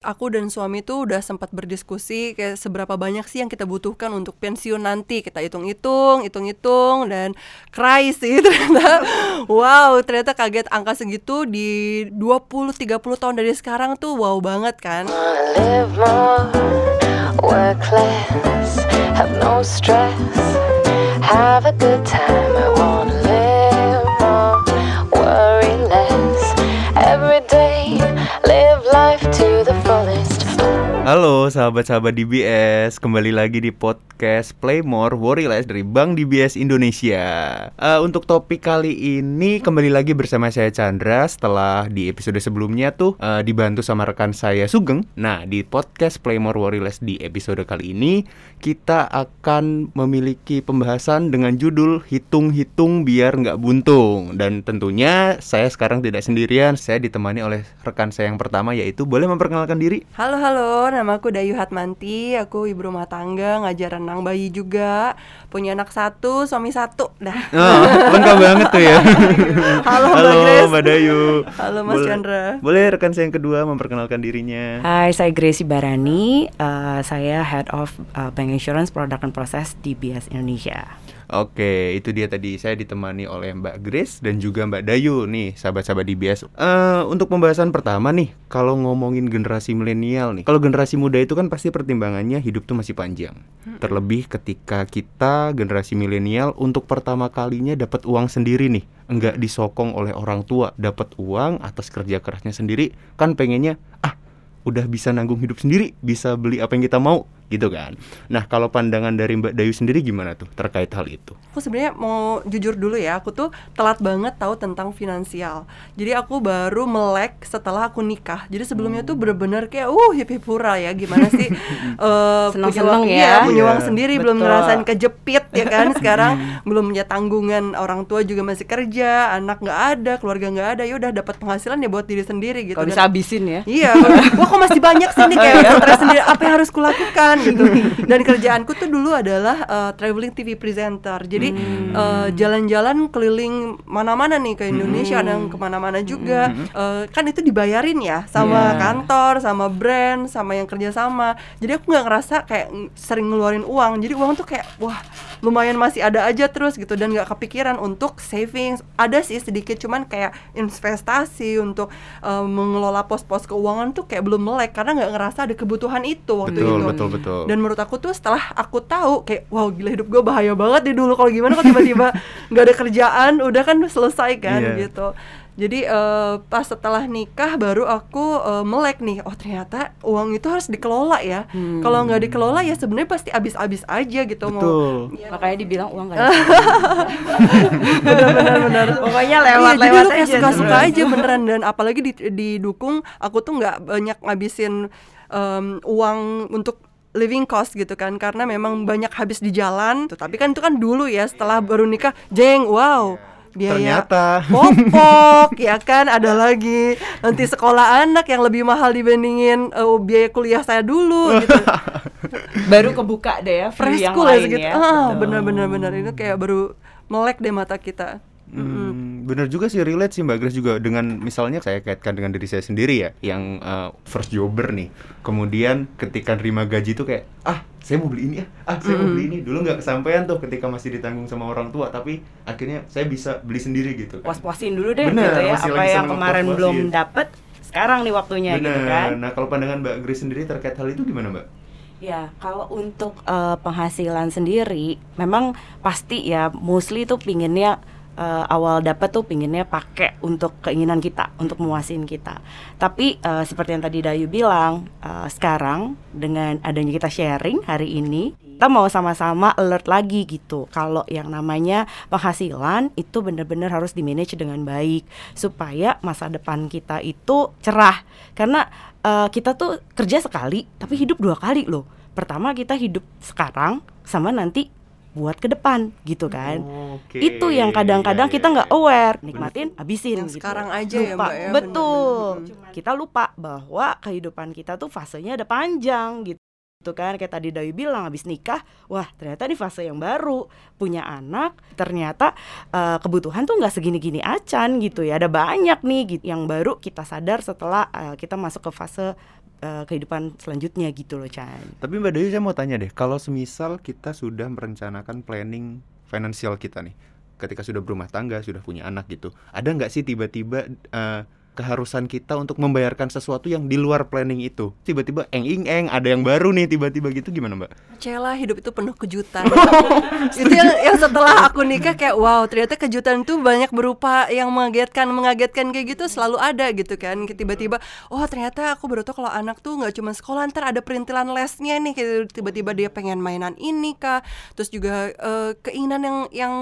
Aku dan suami tuh udah sempat berdiskusi kayak seberapa banyak sih yang kita butuhkan untuk pensiun nanti. Kita hitung-hitung, hitung-hitung dan cry sih ternyata. Wow, ternyata kaget angka segitu di 20 30 tahun dari sekarang tuh wow banget kan. Live Halo sahabat-sahabat DBS, kembali lagi di podcast Play More Worry dari Bank DBS Indonesia. Eh, untuk topik kali ini kembali lagi bersama saya Chandra setelah di episode sebelumnya tuh eh, dibantu sama rekan saya Sugeng. Nah di podcast Play More Worry di episode kali ini kita akan memiliki pembahasan dengan judul hitung-hitung biar nggak buntung dan tentunya saya sekarang tidak sendirian, saya ditemani oleh rekan saya yang pertama yaitu boleh memperkenalkan diri. Halo halo, nama aku Dayu Hatmanti, aku ibu rumah tangga, ngajar renang bayi juga, punya anak satu, suami satu, dah. Oh, lengkap banget tuh ya. Halo, Mbak Halo Grace. Mbak Dayu. Halo, Mas Boleh- Chandra. Boleh rekan saya yang kedua memperkenalkan dirinya. Hai, saya Gracie Barani. Uh, saya Head of uh, Bank Insurance Product and Process di BS Indonesia. Oke, itu dia tadi saya ditemani oleh Mbak Grace dan juga Mbak Dayu nih, sahabat-sahabat DBS. Eh untuk pembahasan pertama nih, kalau ngomongin generasi milenial nih. Kalau generasi muda itu kan pasti pertimbangannya hidup tuh masih panjang. Terlebih ketika kita generasi milenial untuk pertama kalinya dapat uang sendiri nih, enggak disokong oleh orang tua, dapat uang atas kerja kerasnya sendiri, kan pengennya ah udah bisa nanggung hidup sendiri, bisa beli apa yang kita mau, gitu kan. Nah, kalau pandangan dari Mbak Dayu sendiri gimana tuh terkait hal itu? Aku sebenarnya mau jujur dulu ya, aku tuh telat banget tahu tentang finansial. Jadi aku baru melek setelah aku nikah. Jadi sebelumnya tuh bener-bener kayak uh hip hip hura ya, gimana sih eh, punya Seneng-seneng uang- ya. iya, punya uang Iya. sendiri belum Betul. ngerasain kejepit ya kan. Sekarang belum punya tanggungan orang tua juga masih kerja, anak nggak ada, keluarga nggak ada. Ya udah dapat penghasilan ya buat diri sendiri gitu. Kalau bisa habisin ya. Iya, wah kok masih banyak sih nih kayak stres sendiri. Apa yang harus kulakukan gitu. Dan kerjaanku tuh dulu adalah uh, traveling TV presenter. Jadi uh, jalan-jalan keliling mana-mana nih ke Indonesia ada yang ke mana-mana juga. Uh, kan itu dibayarin ya sama Iya. kantor, sama brand, sama yang kerja sama. Jadi aku nggak ngerasa kayak ng- sering ngeluarin uang. Jadi uang tuh kayak wah lumayan masih ada aja terus gitu dan nggak kepikiran untuk savings. Ada sih sedikit cuman kayak investasi untuk uh, mengelola pos-pos keuangan tuh kayak belum melek karena nggak ngerasa ada kebutuhan itu waktu betul, itu. betul, betul. Dan menurut aku tuh setelah aku tahu kayak wow gila hidup gue bahaya banget nih dulu kalau gimana kok tiba-tiba nggak ada kerjaan udah kan selesai kan Iya. gitu. Jadi eh, pas setelah nikah baru aku eh, melek nih oh ternyata uang itu harus dikelola ya. Hmm. Kalau nggak dikelola ya sebenarnya pasti habis-habis aja gitu mau. betul. Makanya dibilang uang gak ada. Benar-benar. Pokoknya Iya, lewat-lewat lu kayak aja. suka-suka aja beneran dan apalagi di- didukung aku tuh nggak banyak ngabisin em, uang untuk living cost gitu kan karena memang banyak habis di jalan. Tuh tapi kan itu kan dulu ya setelah baru nikah jeng wow biaya Ternyata. popok ya kan? Ada lagi nanti sekolah anak yang lebih mahal dibandingin eh, biaya kuliah saya dulu gitu. Baru kebuka deh ya fresh yang school ya lain ya. ah bener-bener bener itu kayak baru melek deh mata kita Hmm, bener juga sih relate sih Mbak Grace juga dengan misalnya saya kaitkan dengan diri saya sendiri ya yang uh, first jobber nih kemudian ketika nerima gaji tuh kayak ah saya mau beli ini ya ah saya mau beli ini dulu nggak kesampaian tuh ketika masih ditanggung sama orang tua tapi akhirnya saya bisa beli sendiri gitu kan Puas-puasin dulu deh Bener, gitu ya. masih Apa lagi yang kemarin puas-puasin. belum dapet sekarang nih waktunya gitu Bener. kan. nah kalau pandangan Mbak Grace sendiri terkait hal itu gimana Mbak Ya, kalau untuk eh, penghasilan sendiri, memang pasti ya, mostly tuh pinginnya eh, awal dapat tuh pinginnya pakai untuk keinginan kita, untuk memuasin kita. Tapi eh, seperti yang tadi Dayu bilang, eh, sekarang dengan adanya kita sharing hari ini, kita mau sama-sama alert lagi gitu. Kalau yang namanya penghasilan itu benar-benar harus di manage dengan baik supaya masa depan kita itu cerah. Karena eh, kita tuh kerja sekali tapi hidup dua kali loh. Pertama kita hidup sekarang sama nanti buat ke depan gitu kan. Oke. Itu yang kadang-kadang Iya, kita iya, nggak iya. aware, nikmatin, habisin Yang gitu. sekarang aja ya, lupa. Mbak, ya, Betul. bener-bener. Kita lupa bahwa kehidupan kita tuh fasenya ada panjang gitu. Tuh kan kayak tadi Dayu bilang habis nikah, wah ternyata di fase yang baru punya anak, ternyata eh, kebutuhan tuh nggak segini-gini acan gitu ya. Ada banyak nih gitu, yang baru kita sadar setelah eh, kita masuk ke fase eh, kehidupan selanjutnya gitu loh Chan. Tapi Mbak Dayu saya mau tanya deh, kalau semisal kita sudah merencanakan planning finansial kita nih, ketika sudah berumah tangga, sudah punya anak gitu, ada nggak sih tiba-tiba eh, keharusan kita untuk membayarkan sesuatu yang di luar planning itu? Tiba-tiba eng ing eng, ada yang baru nih tiba-tiba gitu gimana Mbak? Percayalah hidup itu penuh kejutan. itu yang, yang setelah aku nikah kayak wow ternyata kejutan itu banyak berupa yang mengagetkan mengagetkan kayak gitu selalu ada gitu kan. Tiba-tiba oh ternyata aku baru tahu kalau anak tuh nggak cuma sekolah ntar ada perintilan lesnya nih kayak tiba-tiba dia pengen mainan ini kah. Terus juga eh, keinginan yang yang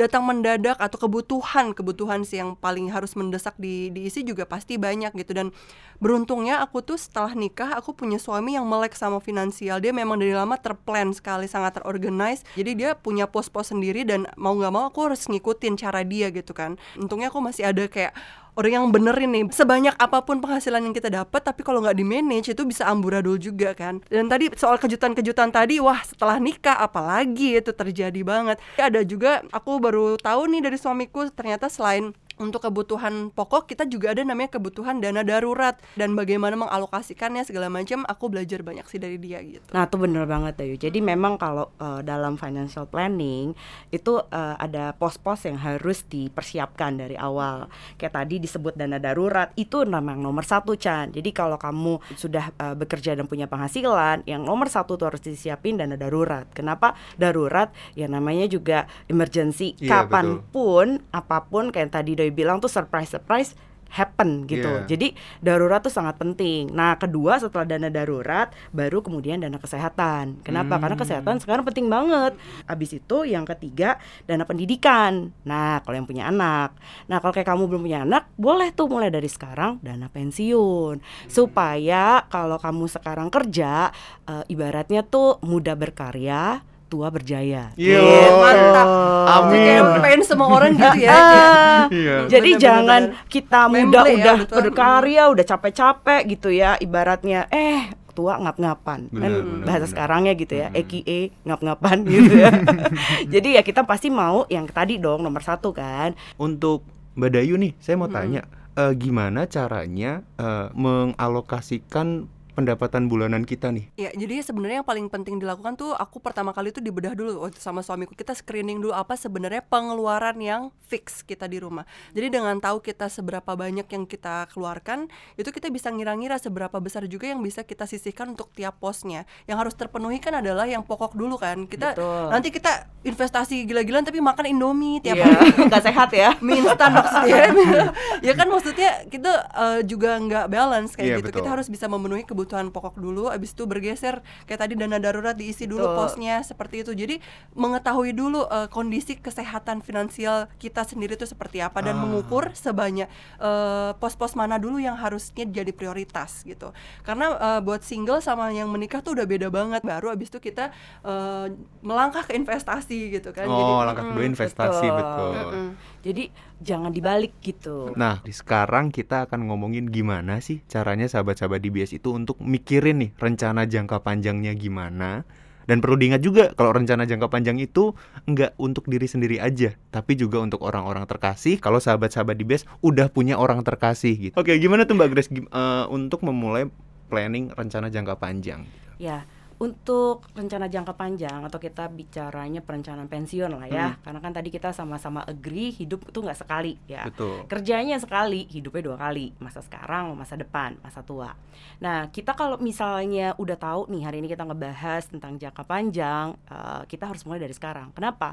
datang mendadak atau kebutuhan kebutuhan sih yang paling harus mendesak di diisi juga pasti banyak gitu. Dan beruntungnya aku tuh setelah nikah aku punya suami yang melek sama finansial. Dia memang dari lama terplan sekali sangat terorganize. Jadi dia punya pos-pos sendiri dan mau nggak mau aku harus ngikutin cara dia gitu kan. Untungnya aku masih ada kayak orang yang benerin nih. Sebanyak apa pun penghasilan yang kita dapat tapi kalau nggak di manage itu bisa amburadul juga kan? Dan tadi soal kejutan-kejutan tadi wah setelah nikah apalagi itu terjadi banget. Ada juga aku baru tahu nih dari suamiku ternyata selain untuk kebutuhan pokok kita juga ada namanya kebutuhan dana darurat dan bagaimana mengalokasikannya segala macam aku belajar banyak sih dari dia gitu Nah, itu bener banget Dayu. Jadi memang kalau eh, dalam financial planning itu eh, ada pos-pos yang harus dipersiapkan dari awal. Kayak tadi disebut dana darurat itu memang nomor satu Chan. Jadi kalau kamu sudah eh, bekerja dan punya penghasilan, yang nomor satu tuh harus disiapin dana darurat. Kenapa darurat? Ya namanya juga emergency. Iya, Kapan pun, apa pun kayak tadi Bilang tuh surprise surprise happen gitu. Iya. Jadi darurat tuh sangat penting. Nah, kedua setelah dana darurat baru kemudian dana kesehatan. Kenapa? Karena Hmm. kesehatan sekarang penting banget. Habis itu yang ketiga dana pendidikan. Nah, kalau yang punya anak. Nah, kalau kayak kamu belum punya anak, boleh tuh mulai dari sekarang dana pensiun. Supaya kalau kamu sekarang kerja eh, ibaratnya tuh muda berkarya, tua berjaya. Yo, Gitu. mantap. Amin. Pengen semua orang gitu ya Ah, Iya. Jadi jangan kita muda Memble ya, udah betul. berkarya, udah capek-capek gitu ya, ibaratnya eh tua ngap-ngapan kan Bener, bener, bahasa bener. sekarangnya gitu ya, Mm-mm. EKE ngap-ngapan gitu ya. Jadi ya kita pasti mau yang tadi dong nomor satu kan. Untuk Mbak Dayu nih, saya mau Mm-mm. tanya, eh, gimana caranya eh, mengalokasikan pendapatan bulanan kita nih? Ya, jadi sebenarnya yang paling penting dilakukan tuh aku pertama kali tuh dibedah dulu sama suamiku kita screening dulu apa sebenarnya pengeluaran yang fix kita di rumah. Jadi dengan tahu kita seberapa banyak yang kita keluarkan, itu kita bisa ngira-ngira seberapa besar juga yang bisa kita sisihkan untuk tiap posnya. Yang harus terpenuhi kan adalah yang pokok dulu kan. Kita Betul. nanti kita investasi gila-gilaan tapi makan Indomie tiap Iya, hari. nggak sehat ya. mie instan maksudnya ya kan maksudnya kita eh, juga nggak balance kayak Iya, gitu betul. kita harus bisa memenuhi kebutuhan pokok dulu abis itu bergeser kayak tadi dana darurat diisi dulu Betul. posnya seperti itu jadi mengetahui dulu eh, kondisi kesehatan finansial kita sendiri itu seperti apa dan Ah. mengukur sebanyak eh, pos-pos mana dulu yang harusnya jadi prioritas gitu karena eh, buat single sama yang menikah tuh udah beda banget baru abis itu kita eh, melangkah ke investasi gitu kan oh, langkah mm, kedua investasi betul. betul. mm-mm. Jadi jangan dibalik gitu. Nah, di sekarang kita akan ngomongin gimana sih caranya sahabat-sahabat DBS itu untuk mikirin nih rencana jangka panjangnya gimana. Dan perlu diingat juga kalau rencana jangka panjang itu nggak untuk diri sendiri aja, tapi juga untuk orang-orang terkasih. Kalau sahabat-sahabat DBS udah punya orang terkasih gitu. Oke, gimana tuh Mbak Grace eh, untuk memulai planning rencana jangka panjang? Ya, untuk rencana jangka panjang atau kita bicaranya perencanaan pensiun lah ya. Hmm. Karena kan tadi kita sama-sama agree hidup itu nggak sekali ya. Betul. Kerjanya sekali, hidupnya dua kali, masa sekarang, masa depan, masa tua. Nah, kita kalau misalnya udah tahu nih hari ini kita ngebahas tentang jangka panjang, eh, kita harus mulai dari sekarang. Kenapa?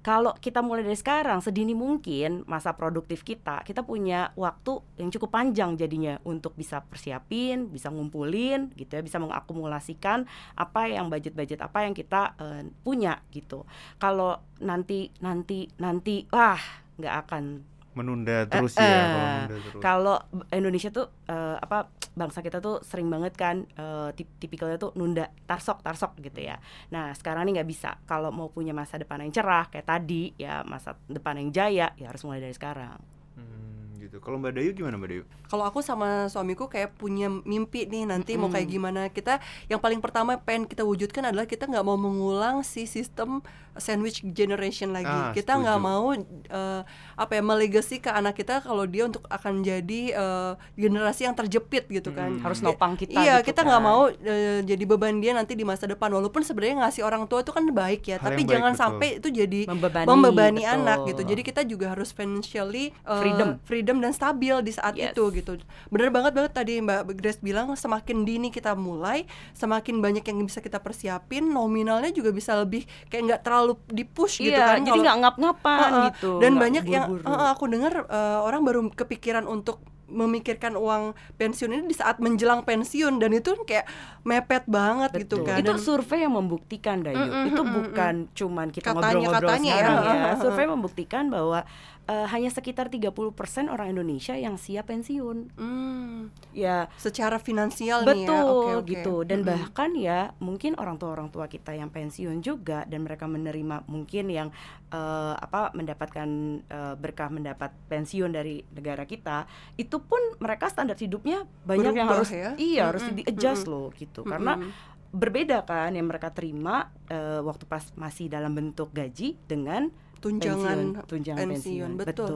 Kalau kita mulai dari sekarang, sedini mungkin masa produktif kita, kita punya waktu yang cukup panjang jadinya untuk bisa persiapin, bisa ngumpulin, gitu ya, bisa mengakumulasikan apa yang budget-budget apa yang kita eh, punya gitu. Kalau nanti, nanti, nanti, wah nggak akan Menunda terus Eh, ya, eh. kalau menunda terus. kalau Indonesia tuh eh, apa bangsa kita tuh sering banget kan eh, tip- tipikalnya tuh nunda tarsok tarsok gitu ya. Nah sekarang ini nggak bisa. Kalau mau punya masa depan yang cerah kayak tadi ya masa depan yang jaya ya harus mulai dari sekarang. Hmm, gitu gitu. Kalau Mbak Dayu gimana Mbak Dayu? Kalau aku sama suamiku kayak punya mimpi nih nanti mau kayak gimana kita yang paling pertama pengen kita wujudkan adalah kita nggak mau mengulang si sistem sandwich generation lagi. Ah, kita nggak mau eh, apa ya melegasi ke anak kita kalau dia untuk akan jadi eh, generasi yang terjepit gitu kan. Harus I- nopang kita Iya, gitu kita nggak kan. mau eh, jadi beban dia nanti di masa depan. Walaupun sebenarnya ngasih orang tua itu kan baik ya, Hal tapi baik, jangan betul. sampai itu jadi Membebani, membebani betul. anak gitu. Jadi kita juga harus financially eh, Freedom. freedom dan stabil di saat Yes. itu gitu. Bener banget banget tadi Mbak Grace bilang semakin dini kita mulai, semakin banyak yang bisa kita persiapin, nominalnya juga bisa lebih kayak nggak terlalu dipush gitu iya kan. jadi nggak ngap-ngapan Heeh. gitu Dan banyak yang heeh, aku dengar eh, orang baru kepikiran untuk memikirkan uang pensiun ini di saat menjelang pensiun dan itu kayak mepet banget gitu Betul. kan. Itu Dan- survei yang membuktikan Dayu. Mm-mm, itu mm-mm, bukan cuman kita Katanya- ngobrol-ngobrol katanya ya. sekarang ya. Survei membuktikan bahwa eh, hanya sekitar 30% orang Indonesia yang siap pensiun. Hmm, Ya, secara finansial nih ya. betul Oke, oke. gitu. Dan Mm-mm. bahkan ya mungkin orang tua-orang tua kita yang pensiun juga dan mereka menerima mungkin yang eh, apa mendapatkan eh, berkah mendapat pensiun dari negara kita, itu pun mereka standar hidupnya banyak yang Berubah harus ya. iya harus Mm-mm, di-adjust mm-mm. loh gitu. Karena Mm-mm. berbeda kan yang mereka terima eh, waktu pas masih dalam bentuk gaji dengan tunjangan pensiun, tunjangan pensiun, pensiun, betul.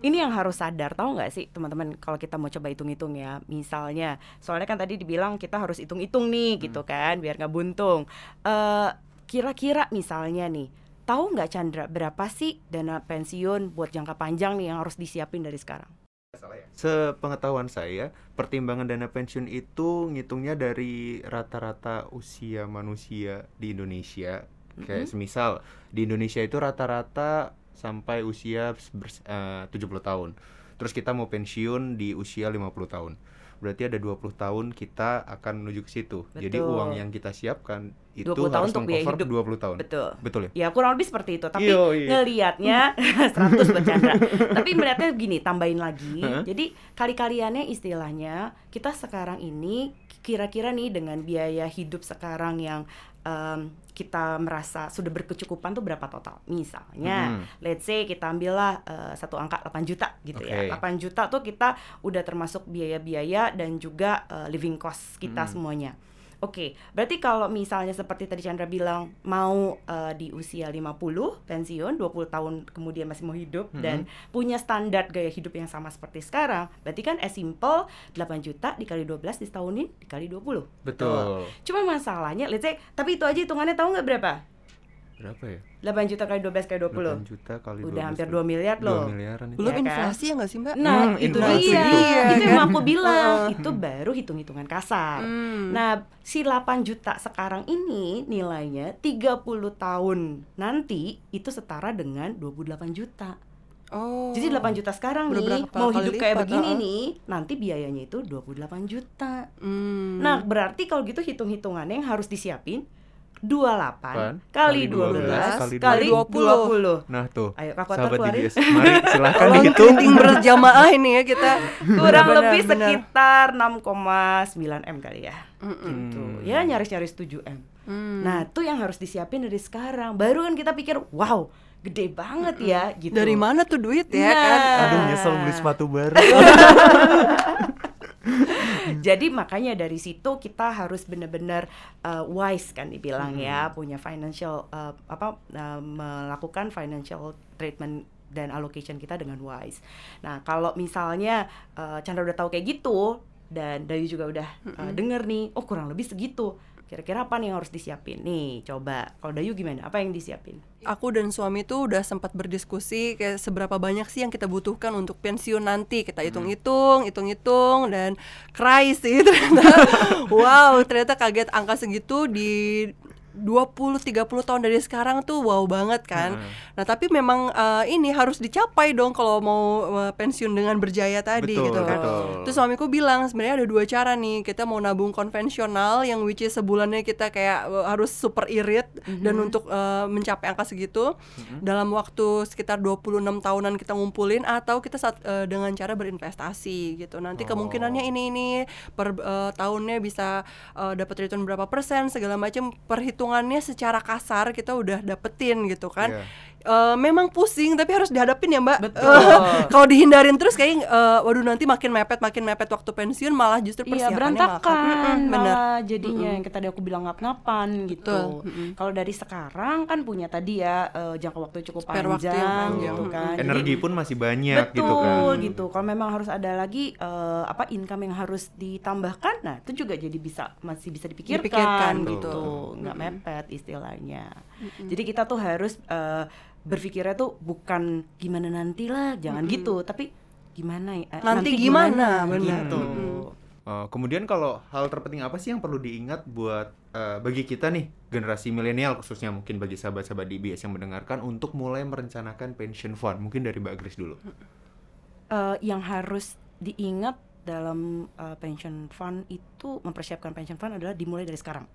Ini yang harus sadar, tahu nggak sih teman-teman kalau kita mau coba hitung-hitung ya, misalnya, soalnya kan tadi dibilang kita harus hitung-hitung nih gitu kan, biar nggak buntung. Eh, Kira-kira misalnya nih, tahu nggak Chandra berapa sih dana pensiun buat jangka panjang nih yang harus disiapin dari sekarang? Sepengetahuan saya, pertimbangan dana pensiun itu ngitungnya dari rata-rata usia manusia di Indonesia. Kayak semisal di Indonesia itu rata-rata sampai usia eh, 70 tahun. Terus kita mau pensiun di usia 50 tahun. Berarti ada 20 tahun kita akan menuju ke situ. Jadi Betul. uang yang kita siapkan itu 20 tahun harus untuk biaya hidup. 20 tahun. Betul. Betul ya? Ya kurang lebih seperti itu, tapi ngelihatnya 100 buat Chandra. tapi melihatnya gini, tambahin lagi. Jadi kali-kaliannya istilahnya kita sekarang ini kira-kira nih dengan biaya hidup sekarang yang em, kita merasa sudah berkecukupan tuh berapa total? Misalnya, Hmm. let's say kita ambillah eh, satu angka 8 juta gitu ya. Oke. 8 juta tuh kita udah termasuk biaya-biaya dan juga eh, living cost kita Hmm. semuanya. Oke, berarti kalau misalnya seperti tadi Chandra bilang mau eh, di usia 50 pensiun, 20 tahun kemudian masih mau hidup Mhm. dan punya standar gaya hidup yang sama seperti sekarang, berarti kan as simple 8 juta dikali 12 ditahunin dikali 20. Betul. Cuma masalahnya, let's say, tapi itu aja hitungannya tahu nggak berapa? Berapa ya? 8 juta kali 12 kali 20. 8 juta kali Udah 12 hampir tuh. 2 miliar loh. 2 miliaran itu. Belum Ya kan? inflasi ya nggak sih Mbak? Nah, Hmm, itu dia. Iya, itu yang kan? aku bilang. Itu baru hitung-hitungan kasar. Hmm. Nah, si 8 juta sekarang ini nilainya 30 tahun nanti itu setara dengan 28 juta. Oh. Jadi 8 juta sekarang Udah nih berapa mau hidup kayak lipat, begini heeh. nih, nanti biayanya itu 28 juta. Hmm. Nah, berarti kalau gitu hitung-hitungannya yang harus disiapin 28 Pan, kali kali 12 12 kali kali 20. Nah tuh, Ayo Kak Kuatar sahabat keluarin. DBS, mari silahkan dihitung. berjamaah ini ya kita. Kurang Benar, lebih benar. sekitar 6,9 M kali ya. Mm-mm. Gitu. Hmm. Ya nyaris-nyaris 7 M. Hmm. Nah, itu yang harus disiapin dari sekarang. Baru kan kita pikir, wow, gede banget ya gitu. dari mana tuh duit ya Nah. kan? Aduh nyesel beli sepatu baru. Jadi makanya dari situ kita harus benar-benar uh, wise kan dibilang Hmm. ya, punya financial uh, apa uh, melakukan financial treatment dan allocation kita dengan wise. Nah, kalau misalnya uh, Chandra udah tahu kayak gitu dan Dayu juga udah uh, denger nih, oh kurang lebih segitu. Kira-kira apa nih yang harus disiapin? Nih, coba. Kalau Dayu gimana? Apa yang disiapin? Aku dan suami tuh udah sempat berdiskusi kayak seberapa banyak sih yang kita butuhkan untuk pensiun nanti. Kita hitung-hitung, hitung-hitung dan cry sih ternyata. wow, ternyata kaget angka segitu di 20 30 tahun dari sekarang tuh wow banget kan. Heeh. Nah, tapi memang eh, ini harus dicapai dong kalau mau eh, pensiun dengan berjaya tadi Betul, gitu kan. betul. Terus suamiku bilang sebenarnya ada dua cara nih. Kita mau nabung konvensional yang which is sebulannya kita kayak eh, harus super irit dan untuk eh, mencapai angka segitu dalam waktu sekitar 26 tahunan kita ngumpulin atau kita saat eh, dengan cara berinvestasi gitu. Nanti Oh. kemungkinannya ini ini per eh, tahunnya bisa eh, dapat return berapa persen segala macam perhitungannya secara kasar kita udah dapetin gitu kan. Iya. Eh, memang pusing tapi harus dihadapin ya mbak Betul. Eh, kalau dihindarin terus kayak eh, waduh nanti makin mepet makin mepet waktu pensiun malah justru Iya persiapannya berantakan malah- Mm-mm, bener malah jadinya yang tadi aku bilang ngap-ngapan gitu. Betul, mm-mm. Kalau dari sekarang kan punya tadi ya eh, jangka waktu cukup Spare waktu panjang, yang panjang, gitu kan. Jadi- Energi pun masih banyak betul gitu kan. gitu. Kalau memang harus ada lagi eh, apa income yang harus ditambahkan, nah itu juga jadi bisa masih bisa dipikirkan, Dipikirkan, gitu, betul. nggak mepet istilahnya. Jadi kita tuh harus eh, berpikirnya tuh bukan gimana nanti lah, jangan gitu, tapi gimana ya? eh, Nanti gimana, benar. gitu. Uh, kemudian kalau hal terpenting apa sih yang perlu diingat buat uh, bagi kita nih generasi milenial khususnya mungkin bagi sahabat-sahabat DBS yang mendengarkan untuk mulai merencanakan pension fund mungkin dari Mbak Grace dulu. Eh, yang harus diingat dalam eh, pension fund itu mempersiapkan pension fund adalah dimulai dari sekarang.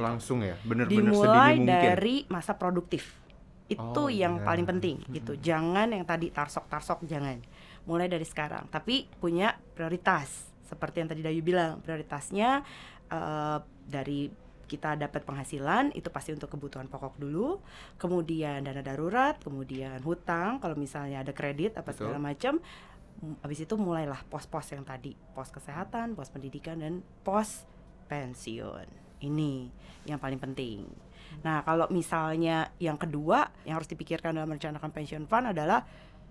Langsung ya, bener-bener dimulai sedini mungkin. dari masa produktif itu Oh, yang iya. paling penting gitu. Jangan yang tadi tarsok tarsok jangan. Mulai dari sekarang. Tapi punya prioritas. Seperti yang tadi Dayu bilang prioritasnya eh, dari kita dapat penghasilan itu pasti untuk kebutuhan pokok dulu. Kemudian dana darurat kemudian hutang kalau misalnya ada kredit apa Betul. segala macam habis itu mulailah pos-pos yang tadi. Pos kesehatan pos pendidikan dan pos pensiun. Ini yang paling penting nah kalau misalnya yang kedua yang harus dipikirkan dalam merencanakan pension fund adalah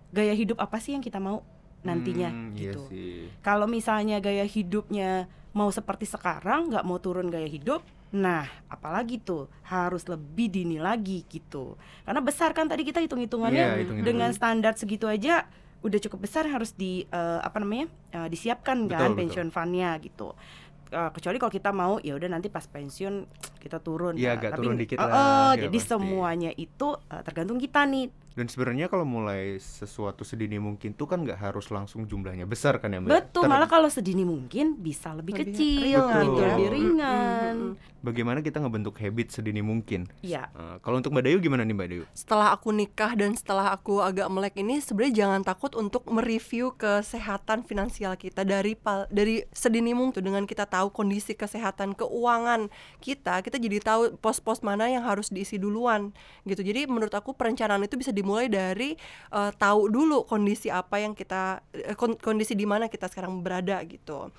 gaya hidup apa sih yang kita mau nantinya Hmm, iya gitu sih. kalau misalnya gaya hidupnya mau seperti sekarang nggak mau turun gaya hidup nah apalagi tuh harus lebih dini lagi gitu karena besar kan tadi kita hitung hitungannya Iya, hitung-hitungan. dengan standar segitu aja udah cukup besar harus di eh, apa namanya eh, disiapkan Betul, kan betul. pensiun fundnya gitu Eh, kecuali kalau kita mau ya udah nanti pas pensiun kita turun Iya, Nah, agak tapi turun dikit eh, lah, eh, ya jadi pasti. semuanya itu eh, tergantung kita nih Dan sebenarnya kalau mulai sesuatu sedini mungkin tuh kan nggak harus langsung jumlahnya besar kan ya Mbak? betul Ter- malah kalau sedini mungkin bisa lebih, Lebih kecil real kan gitu ya. lebih ringan Bagaimana kita ngebentuk habit sedini mungkin? Iya Uh, kalau untuk Mbak Dayu gimana nih Mbak Dayu? setelah aku nikah dan setelah aku agak melek ini sebenarnya jangan takut untuk mereview kesehatan finansial kita dari pal- dari sedini mungkin dengan kita tahu kondisi kesehatan keuangan kita kita jadi tahu pos-pos mana yang harus diisi duluan gitu jadi menurut aku perencanaan itu bisa dimulai dari eh, tahu dulu kondisi apa yang kita kon- kondisi di mana kita sekarang berada gitu.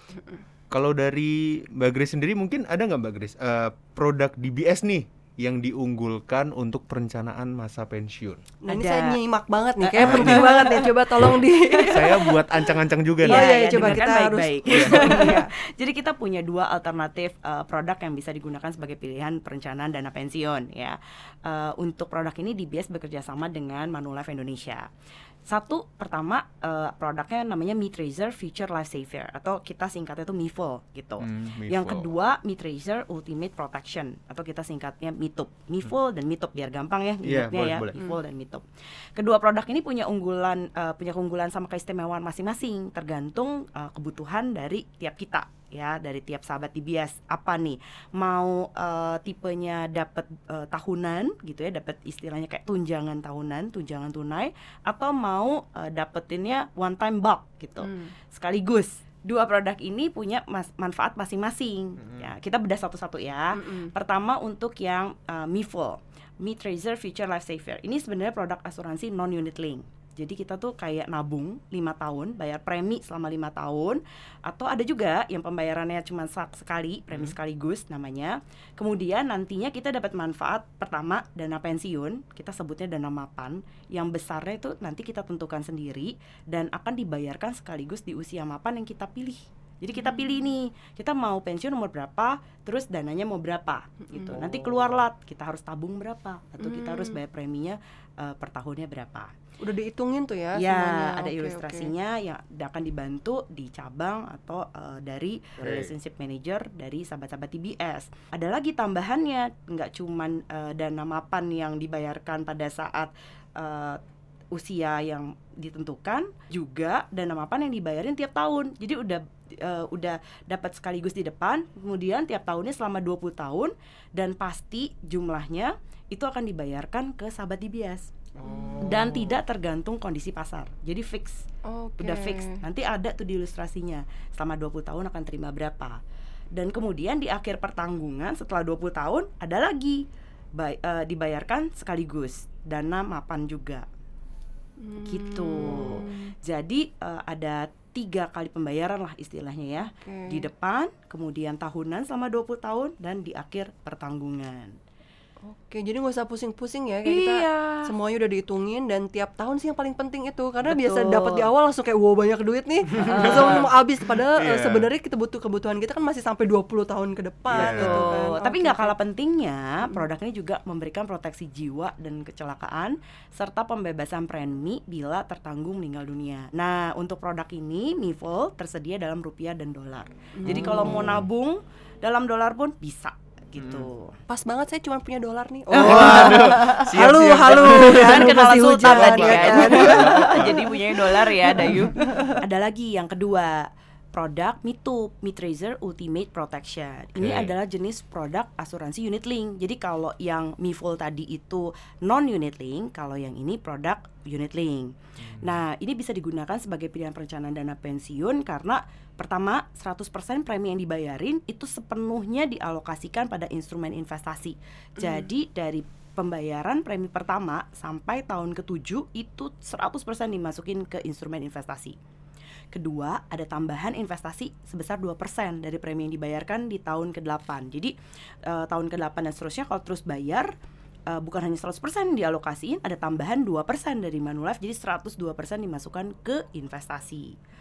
Kalau dari Mbak Grace sendiri mungkin ada nggak Mbak Grace uh, produk DBS nih yang diunggulkan untuk perencanaan masa pensiun? nah ini saya nyimak banget nih kayak penting banget nih coba tolong di Saya buat ancang-ancang juga Oh, nih. iya, iya, coba dengarkan kita harus- baik-baik. Iya. Jadi kita punya dua alternatif eh, produk yang bisa digunakan sebagai pilihan perencanaan dana pensiun ya. Eh, untuk produk ini DBS bekerja sama dengan Manulife Indonesia. Satu pertama eh, produknya namanya MeTracer Future Life Saver atau kita singkatnya itu MIFO gitu. Hmm, Yang kedua MeTracer Ultimate Protection atau kita singkatnya MITUP. MIFO dan MITUP biar gampang ya. Iya, ingatnya boleh, ya. boleh. MIFO dan MITUP. Kedua produk ini punya unggulan eh, punya keunggulan sama keistimewaan masing-masing tergantung eh, kebutuhan dari tiap kita ya dari tiap sahabat DBS apa nih mau eh, tipenya dapat eh, tahunan gitu ya dapat istilahnya kayak tunjangan tahunan tunjangan tunai atau mau eh, dapetinnya one time bulk gitu Hmm. sekaligus dua produk ini punya mas- manfaat masing-masing ya kita bedah satu-satu ya Mm-mm. Pertama untuk yang uh, MIFO, Me Tracer Future Life Saver. Ini sebenarnya produk asuransi non unit link. Jadi kita tuh kayak nabung 5 tahun, bayar premi selama lima tahun atau ada juga yang pembayarannya cuma sekali, premi sekaligus namanya. Kemudian nantinya kita dapat manfaat pertama dana pensiun, kita sebutnya dana mapan yang besarnya itu nanti kita tentukan sendiri dan akan dibayarkan sekaligus di usia mapan yang kita pilih. Jadi kita pilih nih, kita mau pensiun umur berapa, terus dananya mau berapa gitu. Nanti keluarlah kita harus tabung berapa atau kita harus bayar preminya eh, per tahunnya berapa. udah dihitungin tuh ya, Ya, semuanya. ada Oke, ilustrasinya yang akan dibantu di cabang atau eh, dari relationship manager dari sahabat-sahabat TBS. Ada lagi tambahannya, nggak cuman eh, dana mapan yang dibayarkan pada saat eh, usia yang ditentukan, juga dana mapan yang dibayarin tiap tahun. Jadi udah eh, udah dapat sekaligus di depan, kemudian tiap tahunnya selama 20 tahun dan pasti jumlahnya itu akan dibayarkan ke sahabat DBS Oh. dan tidak tergantung kondisi pasar. Jadi fix, Oke. udah fix. Nanti ada tuh di ilustrasinya. Selama 20 tahun akan terima berapa. Dan kemudian di akhir pertanggungan setelah 20 tahun ada lagi bay- eh, dibayarkan sekaligus. dana mapan juga. Gitu. Jadi eh, ada tiga kali pembayaran lah istilahnya ya. Oke. Di depan, kemudian tahunan selama 20 tahun dan di akhir pertanggungan. Oke, jadi nggak usah pusing-pusing ya kayak kita Iya. semuanya udah dihitungin dan tiap tahun sih yang paling penting itu karena Betul. biasa dapat di awal langsung kayak wow banyak duit nih langsung mau habis padahal eh, Iya. sebenarnya kita butuh kebutuhan kita kan masih sampai 20 tahun ke depan Iya. gitu kan. Tuh, tapi nggak oke. kalah pentingnya, produk ini juga memberikan proteksi jiwa dan kecelakaan serta pembebasan premi bila tertanggung meninggal dunia. Nah, untuk produk ini Mifol tersedia dalam rupiah dan dolar. Jadi kalau mau nabung dalam dolar pun bisa gitu. Pas banget saya cuma punya dolar nih. Oh, Siap, halu, siap, halu. kan kenalan Sultan tadi ya kan. kan? Jadi punya dolar ya Dayu. Ada lagi yang kedua produk Mitup Mitrazer Ultimate Protection. Ini Oke. adalah jenis produk asuransi unit link. Jadi kalau yang Mifol tadi itu non unit link, kalau yang ini produk unit link. Nah, ini bisa digunakan sebagai pilihan perencanaan dana pensiun karena pertama 100% premi yang dibayarin itu sepenuhnya dialokasikan pada instrumen investasi. Jadi dari pembayaran premi pertama sampai tahun ke-7 itu 100% dimasukin ke instrumen investasi. Kedua, ada tambahan investasi sebesar 2% dari premi yang dibayarkan di tahun ke-8. Jadi eh, tahun ke-8 dan seterusnya kalau terus bayar eh, bukan hanya 100% dialokasiin, ada tambahan 2% dari Manulife jadi 102% dimasukkan ke investasi.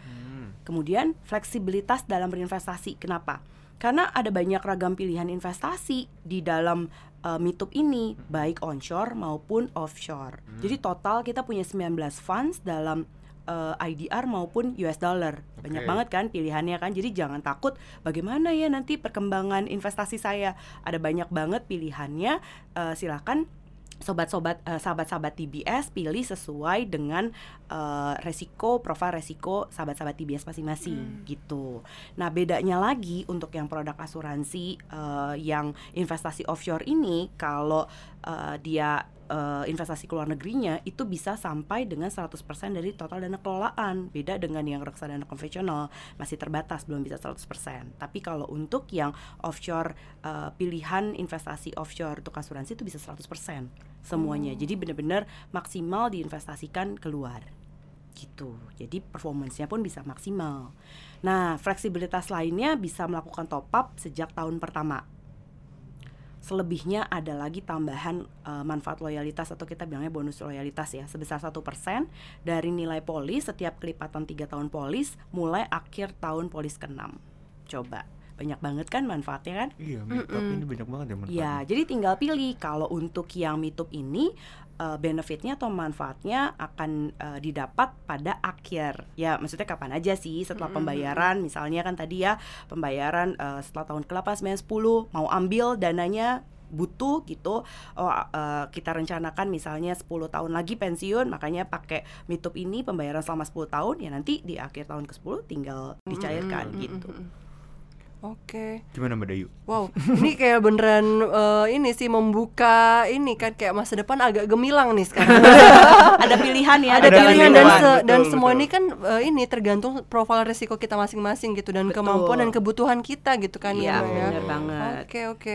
Kemudian fleksibilitas dalam berinvestasi. Kenapa? Karena ada banyak ragam pilihan investasi di dalam uh, Mitup ini, baik onshore maupun offshore. Jadi total kita punya 19 funds dalam uh, IDR maupun US dollar. Banyak Oke. banget kan pilihannya kan. Jadi jangan takut bagaimana ya nanti perkembangan investasi saya. Ada banyak banget pilihannya. Uh, silakan sobat-sobat eh, sahabat-sahabat TBS pilih sesuai dengan eh, resiko profil resiko sahabat-sahabat TBS masing-masing gitu. Nah bedanya lagi untuk yang produk asuransi eh, yang investasi offshore ini kalau eh, dia eh, investasi ke luar negerinya itu bisa sampai dengan 100% dari total dana kelolaan. Beda dengan yang reksadana konvensional masih terbatas belum bisa 100%. Tapi kalau untuk yang offshore eh, pilihan investasi offshore untuk asuransi itu bisa 100% semuanya. Jadi benar-benar maksimal diinvestasikan keluar. Gitu. Jadi performance-nya pun bisa maksimal. Nah, fleksibilitas lainnya bisa melakukan top up sejak tahun pertama. Selebihnya ada lagi tambahan eh, manfaat loyalitas atau kita bilangnya bonus loyalitas ya sebesar satu persen dari nilai polis setiap kelipatan tiga tahun polis mulai akhir tahun polis ke-6. Coba banyak banget kan manfaatnya kan? Iya, makeup ini banyak banget ya manfaatnya. Ya, jadi tinggal pilih kalau untuk yang Mitup ini eh, benefitnya atau manfaatnya akan eh, didapat pada akhir. Ya, maksudnya kapan aja sih setelah pembayaran, misalnya kan tadi ya pembayaran eh, setelah tahun ke-8, 9, 10 mau ambil dananya butuh gitu oh eh, kita rencanakan misalnya 10 tahun lagi pensiun makanya pakai mitup ini pembayaran selama 10 tahun ya nanti di akhir tahun ke-10 tinggal dicairkan gitu Oke. Gimana Mbak Dayu? Wow, ini kayak beneran eh, ini sih membuka ini kan kayak masa depan agak gemilang nih sekarang. ada pilihan ya ada Ada pilihan dan pilihan, se- dan betul, semua betul. ini kan eh, ini tergantung profil resiko kita masing-masing gitu dan Betul. kemampuan dan kebutuhan kita gitu kan Iya, ya, Mbak ya. bener banget. Oke, oke.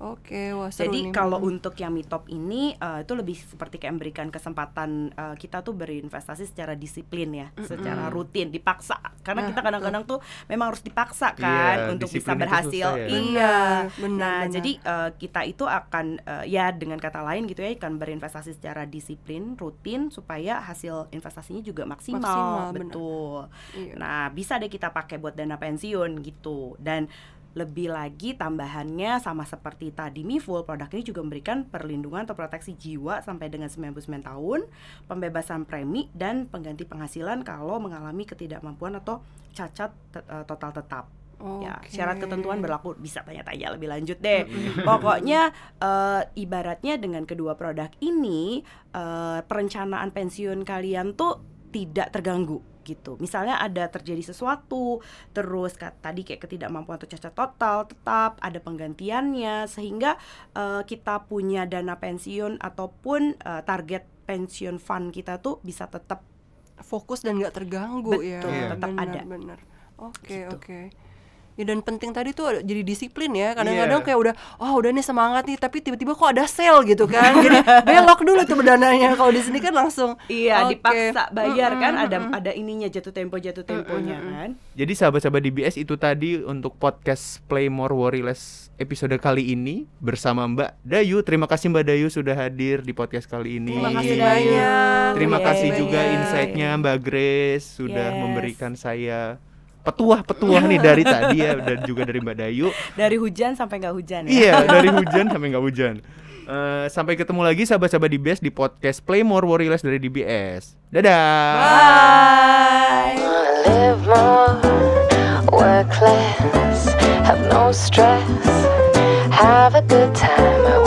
Oke, wah seru nih. Jadi kalau untuk yang mitop ini eh, itu lebih seperti kayak memberikan kesempatan eh, kita tuh berinvestasi secara disiplin ya, secara rutin, dipaksa. Karena Nah, kita kadang-kadang tuh memang harus dipaksa Iya, kan untuk bisa berhasil. susah ya. Iya. Benar, benar, nah, benar. jadi eh, kita itu akan eh, ya dengan kata lain gitu ya akan berinvestasi secara disiplin, rutin supaya hasil investasinya juga maksimal. Maksimal, benar. Betul. Iya. Nah, bisa deh kita pakai buat dana pensiun gitu. Dan lebih lagi tambahannya sama seperti tadi Miful, produk ini juga memberikan perlindungan atau proteksi jiwa sampai dengan 99 tahun, pembebasan premi dan pengganti penghasilan kalau mengalami ketidakmampuan atau cacat te- eh, total tetap. Ya, Oke. syarat ketentuan berlaku bisa tanya-tanya lebih lanjut deh. Pokoknya eh, ibaratnya dengan kedua produk ini eh, perencanaan pensiun kalian tuh tidak terganggu gitu. Misalnya ada terjadi sesuatu, terus tadi kayak ketidakmampuan atau cacat total tetap ada penggantiannya sehingga eh, kita punya dana pensiun ataupun eh, target pensiun fund kita tuh bisa tetap fokus dan nggak terganggu ya. Betul, Iya. tetap Benar, ada. Benar. Oke, Gitu. oke. Ya dan penting tadi tuh jadi disiplin ya. Kadang-kadang Iya. kayak udah oh udah nih semangat nih tapi tiba-tiba kok ada sale gitu kan. jadi belok dulu tuh dananya. Kalau di sini kan langsung Iya, oke. dipaksa bayar Mm-mm, kan ada ada ininya jatuh tempo jatuh temponya kan. Jadi sahabat-sahabat DBS itu tadi untuk podcast Play More Worry Less episode kali ini bersama Mbak Dayu. Terima kasih Mbak Dayu sudah hadir di podcast kali ini. Terima kasih Iya. banyak. Terima Yeay. kasih juga banyak. insight-nya Mbak Grace sudah Yes. memberikan saya petuah-petuah nih dari tadi ya dan juga dari Mbak Dayu. Dari hujan sampai nggak hujan ya. Iya, dari hujan sampai nggak hujan. Eh, sampai ketemu lagi sahabat-sahabat DBS di podcast Play More Worry Less dari DBS. Dadah. Bye. Wanna live more, work less, have no stress, have a good time.